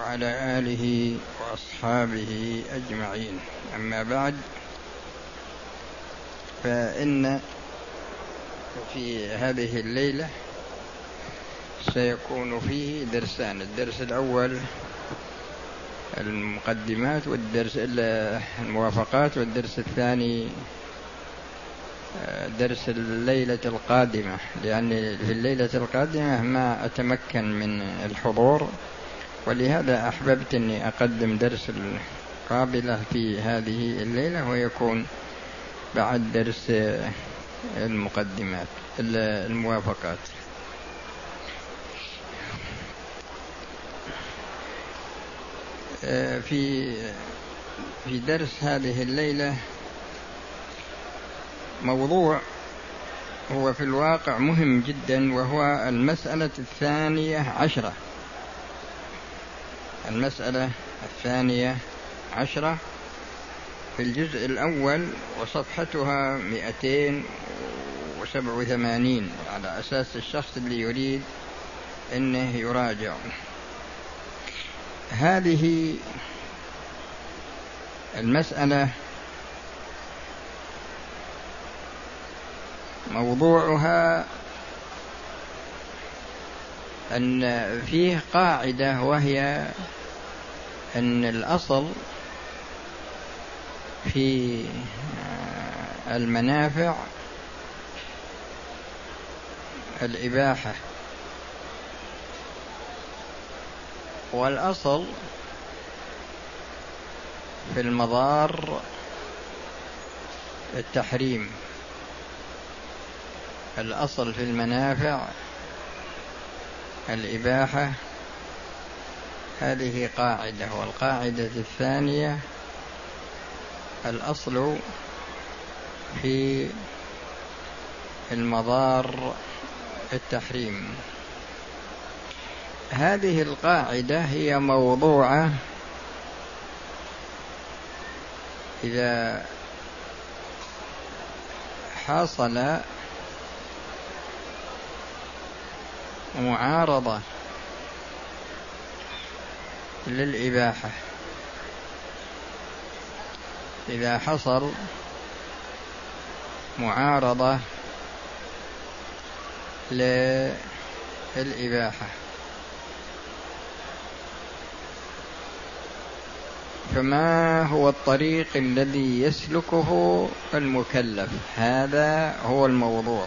وعلى آله وأصحابه أجمعين. أما بعد فإن في هذه الليلة سيكون فيه درسان. الدرس الأول المقدمات والدرس الموافقات والدرس الثاني درس الليلة القادمة. لأن في الليلة القادمة ما أتمكن من الحضور ولهذا أحببت أني أقدم درس القابلة في هذه الليلة ويكون بعد درس المقدمات الموافقات. في في درس هذه الليلة موضوع هو في الواقع مهم جدا وهو المسألة الثانية عشرة. المسألة الثانية عشرة. في الجزء الأول وصفحتها 287 على أساس الشخص اللي يريد أنه يراجع. هذه المسألة موضوعها أن فيه قاعدة وهي أن الأصل في المنافع الإباحة. والأصل في المضار التحريم. الأصل في المنافع الإباحة هذه قاعدة والقاعدة الثانية الأصل في المضار التحريم. هذه القاعدة هي موضوعة إذا حصل معارضة للإباحة. إذا حصل معارضة للإباحة. فما هو الطريق الذي يسلكه المكلف؟ هذا هو الموضوع.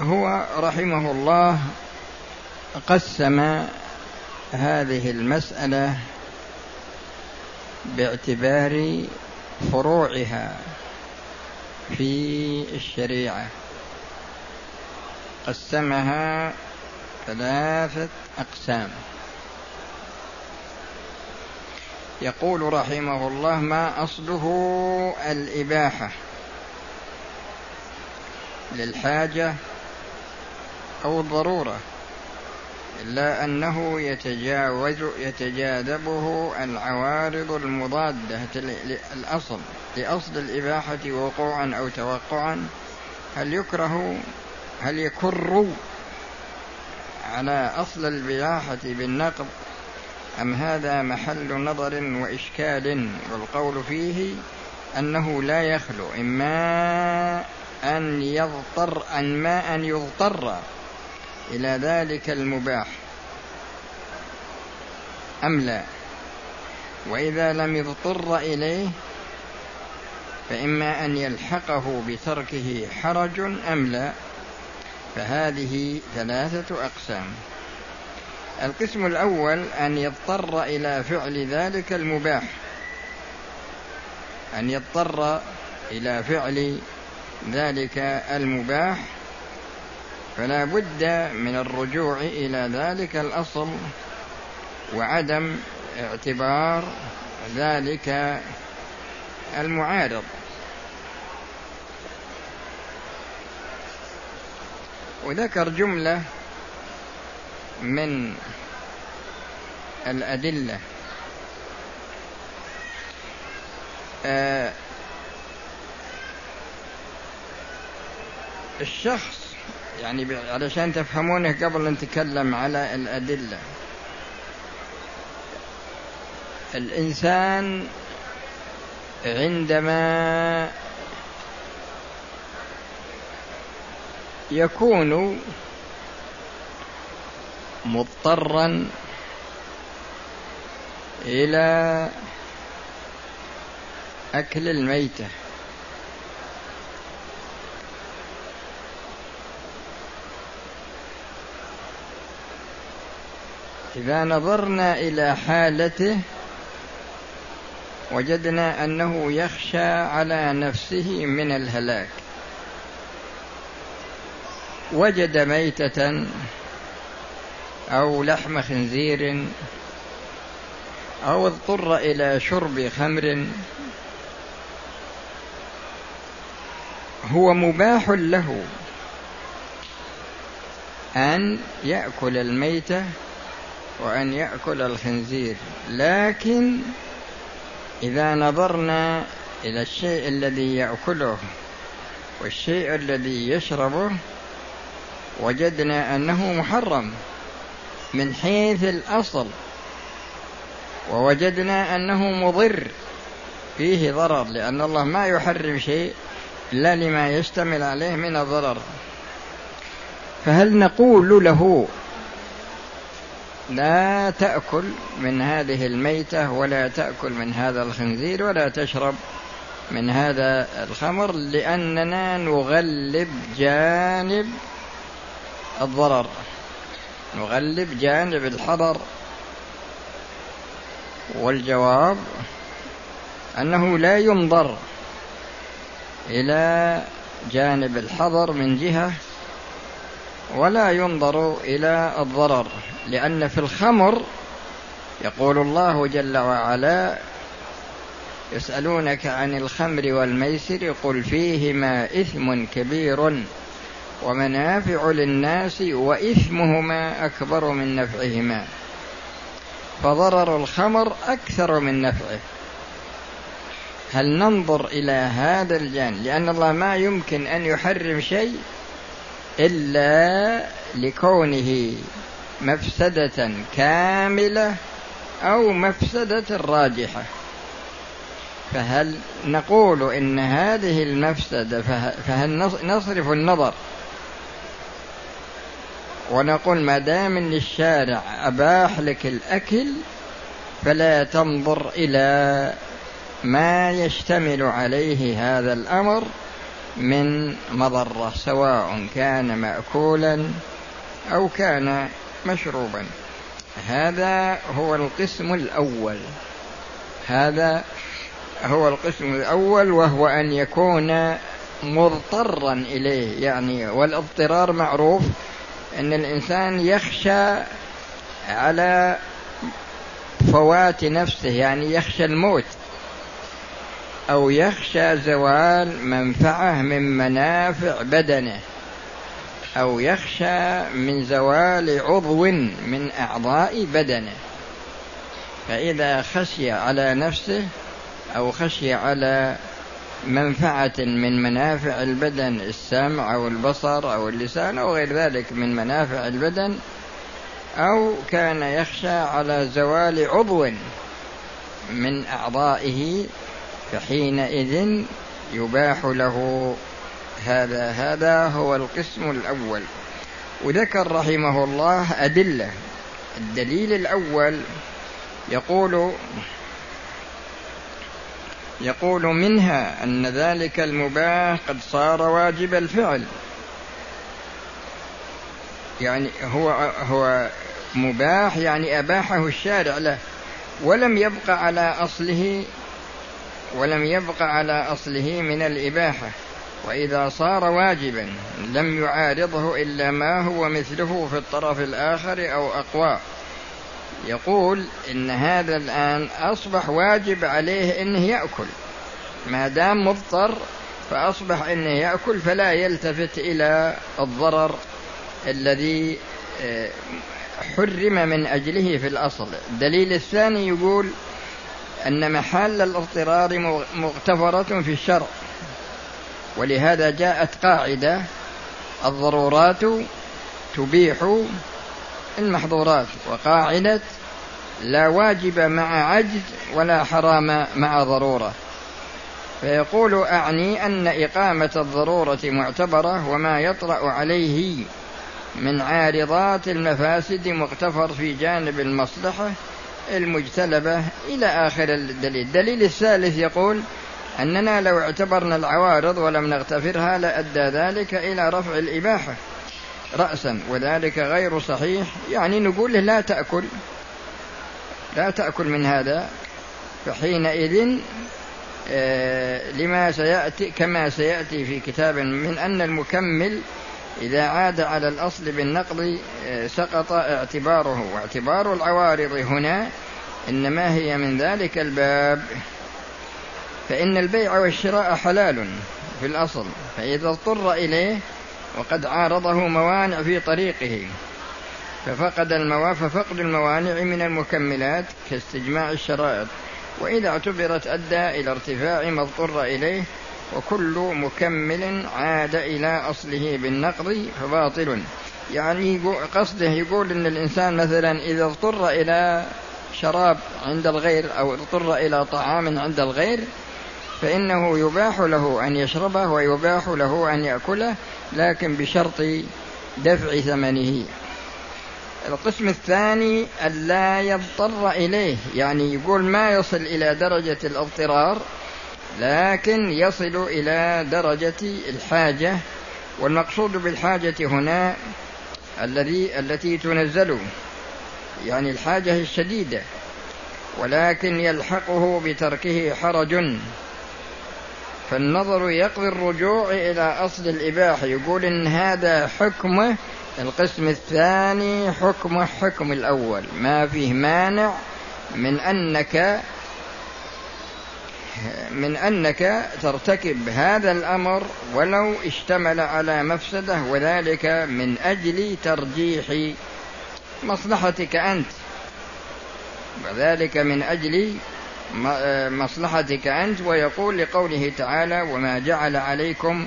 هو رحمه الله قسم هذه المسألة باعتبار فروعها في الشريعة. قسمها ثلاثة أقسام. يقول رحمه الله ما أصله الإباحة للحاجة أو الضرورة. إلا أنه يتجاوز يتجاذبه العوارض المضادة للأصل لأصل الإباحة وقوعا أو توقعا. هل يكره هل يكر على أصل الإباحة بالنقض؟ أم هذا محل نظر وإشكال؟ والقول فيه أنه لا يخلو إما أن يضطر أن ما أن يضطر. إلى ذلك المباح. أم لا؟ وإذا لم يضطر إليه فإما أن يلحقه بتركه حرج أم لا؟ فهذه ثلاثة أقسام. القسم الأول أن يضطر إلى فعل ذلك المباح. أن يضطر إلى فعل ذلك المباح فلا بد من الرجوع إلى ذلك الأصل وعدم اعتبار ذلك المعارض. وذكر جملة من الأدلة. آه الشخص يعني علشان تفهمونه قبل نتكلم على الأدلة. الإنسان عندما يكون مضطرا إلى أكل الميتة إذا نظرنا إلى حالته وجدنا أنه يخشى على نفسه من الهلاك. وجد ميتة أو لحم خنزير أو اضطر إلى شرب خمر. هو مباح له أن يأكل الميتة وأن يأكل الخنزير. لكن إذا نظرنا إلى الشيء الذي يأكله والشيء الذي يشربه وجدنا أنه محرم من حيث الأصل ووجدنا أنه مضر. فيه ضرر لأن الله ما يحرم شيء إلا لما يشتمل عليه من الضرر. فهل نقول له لا تأكل من هذه الميتة ولا تأكل من هذا الخنزير ولا تشرب من هذا الخمر لأننا نغلب جانب الضرر. نغلب جانب الحضر. والجواب أنه لا ينظر إلى جانب الحظر من جهة ولا ينظر إلى الضرر. لأن في الخمر يقول الله جل وعلا يسألونك عن الخمر والميسر قل فيهما إثم كبير ومنافع للناس وإثمهما أكبر من نفعهما. فضرر الخمر أكثر من نفعه. هل ننظر إلى هذا الجانب؟ لأن الله ما يمكن أن يحرم شيء إلا لكونه مفسدة كاملة أو مفسدة راجحة. فهل نقول إن هذه المفسدة فهل نصرف النظر ونقول ما دام ان الشارع أباح لك الأكل فلا تنظر إلى ما يشتمل عليه هذا الأمر من مضرة سواء كان ماكولا أو كان مشروبا. هذا هو القسم الأول. هذا هو القسم الأول وهو أن يكون مضطرا إليه. يعني والاضطرار معروف أن الإنسان يخشى على فوات نفسه يعني يخشى الموت أو يخشى زوال منفعة من منافع بدنه. أو يخشى من زوال عضو من أعضاء بدنه. فإذا خشي على نفسه أو خشي على منفعة من منافع البدن السمع أو البصر أو اللسان أو غير ذلك من منافع البدن أو كان يخشى على زوال عضو من أعضائه فحينئذ يباح له هذا هذا هو القسم الأول. وذكر رحمه الله أدلة. الدليل الأول يقول يقول منها أن ذلك المباح قد صار واجب الفعل. يعني هو هو مباح يعني أباحه الشارع له. ولم يبق على أصله ولم يبق على أصله من الإباحة. وإذا صار واجبا لم يعارضه إلا ما هو مثله في الطرف الآخر أو أقوى. يقول إن هذا الآن أصبح واجب عليه أنه يأكل. ما دام مضطر فأصبح أنه يأكل فلا يلتفت إلى الضرر الذي آه، حرم من أجله في الأصل. الدليل الثاني يقول أن محل الاضطرار مغتفرة في الشرع. ولهذا جاءت قاعدة الضرورات تبيح المحظورات وقاعدة لا واجب مع عجز ولا حرام مع ضرورة. فيقول أعني أن إقامة الضرورة معتبرة وما يطرأ عليه من عارضات المفاسد مغتفر في جانب المصلحة المجتلبة إلى آخر الدليل. الدليل الثالث يقول أننا لو اعتبرنا العوارض ولم نغتفرها لأدى ذلك إلى رفع الإباحة راسا وذلك غير صحيح. يعني نقول له لا تأكل لا تأكل من هذا. فحينئذ آه، لما سيأتي كما سيأتي في كتاب من أن المكمل إذا عاد على الأصل بالنقض آه، سقط اعتباره. واعتبار العوارض هنا إنما هي من ذلك الباب. فإن البيع والشراء حلال في الأصل فإذا اضطر إليه وقد عارضه موانع في طريقه ففقد الموا ففقد الموانع من المكملات كاستجماع الشرائط. وإذا اعتبرت أدى إلى ارتفاع ما اضطر إليه وكل مكمل عاد إلى أصله بالنقض فباطل. يعني قصده يقول أن الإنسان مثلا إذا اضطر إلى شراب عند الغير أو اضطر إلى طعام عند الغير فإنه يباح له أن يشربه ويباح له أن يأكله لكن بشرط دفع ثمنه. القسم الثاني ألا يضطر إليه يعني يقول ما يصل إلى درجة الاضطرار لكن يصل إلى درجة الحاجة. والمقصود بالحاجة هنا الذي التي تنزل يعني الحاجة الشديدة ولكن يلحقه بتركه حرج. فالنظر يقضي الرجوع إلى أصل الإباحة يقول إن هذا حكمه القسم الثاني حكم حكم الأول. ما فيه مانع من أنك من أنك ترتكب هذا الأمر ولو اشتمل على مفسدة وذلك من أجل ترجيح مصلحتك أنت. وذلك من أجل مصلحتك أنت ويقول لقوله تعالى وما جعل عليكم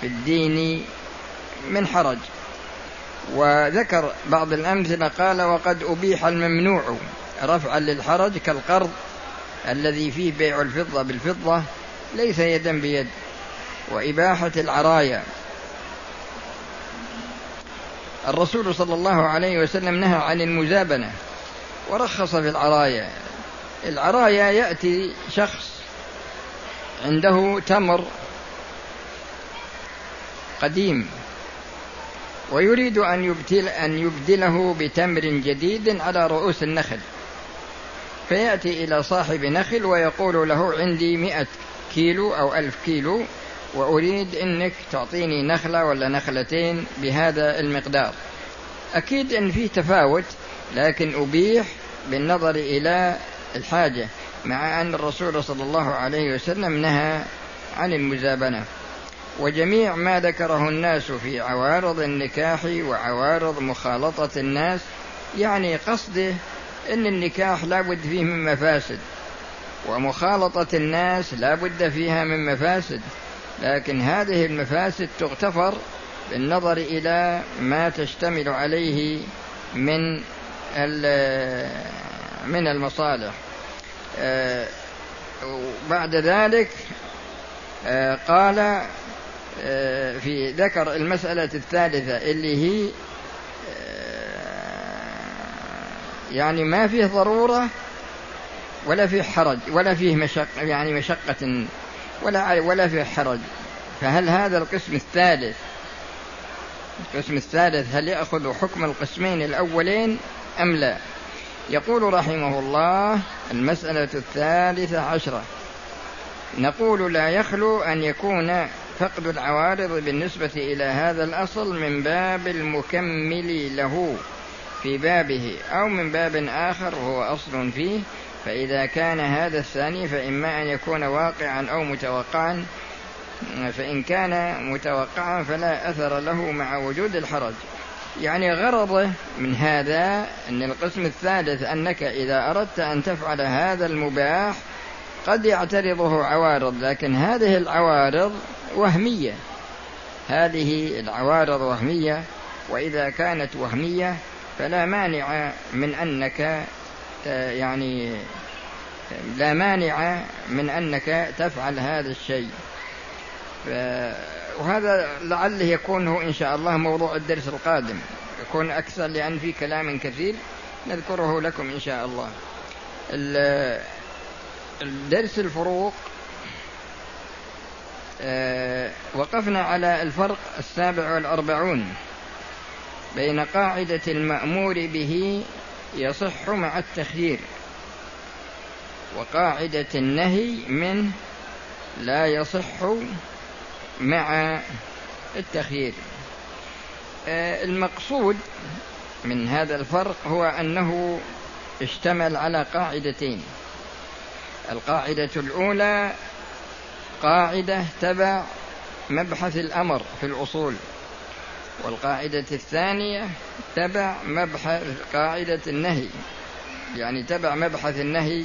في الدين من حرج وذكر بعض الأمثلة قال وقد أبيح الممنوع رفعا للحرج كالقرض الذي فيه بيع الفضة بالفضة ليس يدا بيد وإباحة العرايا الرسول صلى الله عليه وسلم نهى عن المزابنة ورخص في العرايا. العرايا يأتي شخص عنده تمر قديم ويريد أن يبدل أن يبدله بتمر جديد على رؤوس النخل. فيأتي إلى صاحب نخل ويقول له عندي مئة كيلو أو ألف كيلو وأريد أنك تعطيني نخلة ولا نخلتين بهذا المقدار. أكيد أن في تفاوت لكن أبيح بالنظر إلى الحاجة مع أن الرسول صلى الله عليه وسلم نهى عن المزابنة. وجميع ما ذكره الناس في عوارض النكاح وعوارض مخالطة الناس يعني قصده أن النكاح لا بد فيه من مفاسد ومخالطة الناس لا بد فيها من مفاسد. لكن هذه المفاسد تغتفر بالنظر إلى ما تشتمل عليه من من المصالح. آه، بعد ذلك آه، قال آه، في ذكر المسألة الثالثة اللي هي يعني ما فيه ضرورة ولا فيه حرج ولا فيه مشقة يعني مشقة ولا ولا فيه حرج. فهل هذا القسم الثالث القسم الثالث هل يأخذ حكم القسمين الأولين أم لا؟ يقول رحمه الله المسألة الثالثة عشرة. نقول لا يخلو أن يكون فقد العوارض بالنسبة إلى هذا الأصل من باب المكمل له في بابه أو من باب آخر وهو أصل فيه. فإذا كان هذا الثاني فإما أن يكون واقعا أو متوقعا. فإن كان متوقعا فلا أثر له مع وجود الحرج. يعني غرضه من هذا أن القسم الثالث أنك إذا أردت أن تفعل هذا المباح قد يعترضه عوارض لكن هذه العوارض وهمية. هذه العوارض وهمية وإذا كانت وهمية فلا مانع من أنك يعني لا مانع من أنك تفعل هذا الشيء. وهذا لعله يكون هو إن شاء الله موضوع الدرس القادم. يكون أكثر لأن في كلام كثير نذكره لكم إن شاء الله. الدرس الفروق آه، وقفنا على الفرق السابع والأربعون بين قاعدة المأمور به يصح مع التخيير وقاعدة النهي منه لا يصح مع التخيير. آه، المقصود من هذا الفرق هو أنه اشتمل على قاعدتين. القاعدة الأولى قاعدة تبع مبحث الأمر في الأصول والقاعدة الثانية تبع مبحث قاعدة النهي يعني تبع مبحث النهي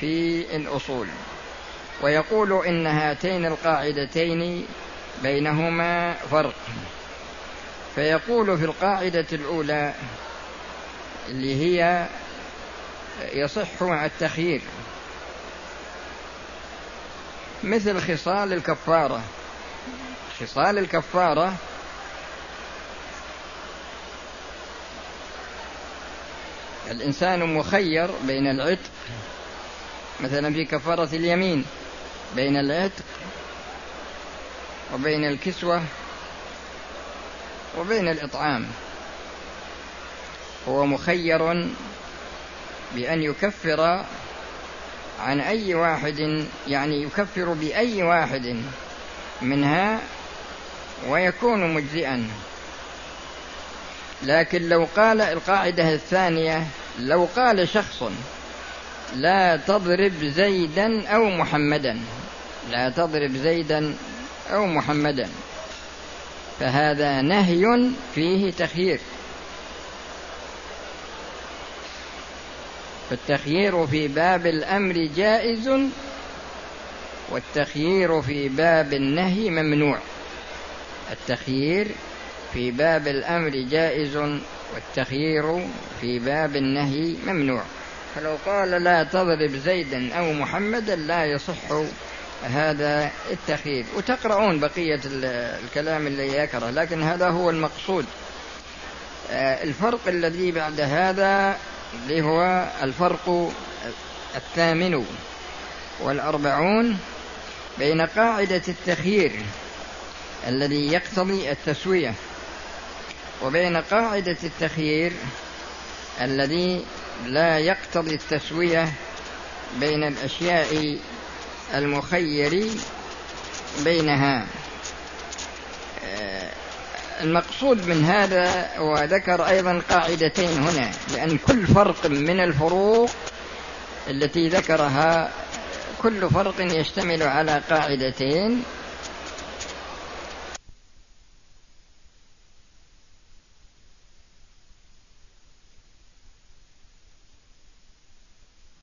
في الأصول. ويقول إن هاتين القاعدتين بينهما فرق. فيقول في القاعدة الأولى اللي هي يصح مع التخيير. مثل خصال الكفارة. خصال الكفارة الإنسان مخير بين العتق مثلا في كفارة اليمين. بين العتق وبين الكسوة وبين الإطعام. هو مخير بأن يكفر عن أي واحد يعني يكفر بأي واحد منها ويكون مجزئا. لكن لو قال القاعدة الثانية لو قال شخص لا تضرب زيدا أو محمدا لا تضرب زيدا أو محمدا. فهذا نهي فيه تخيير. فالتخيير في باب الأمر جائز والتخيير في باب النهي ممنوع. التخيير في باب الأمر جائز والتخيير في باب النهي ممنوع. فلو قال لا تضرب زيدا أو محمدا لا يصح هذا التخيير وتقرؤون بقية الكلام اللي ذكره لكن هذا هو المقصود. آه، الفرق الذي بعد هذا اللي هو الفرق الثامن والأربعون بين قاعدة التخيير الذي يقتضي التسوية وبين قاعدة التخيير الذي لا يقتضي التسوية بين الأشياء المخير بينها. المقصود من هذا وذكر أيضا قاعدتين هنا لأن كل فرق من الفروق التي ذكرها كل فرق يشتمل على قاعدتين.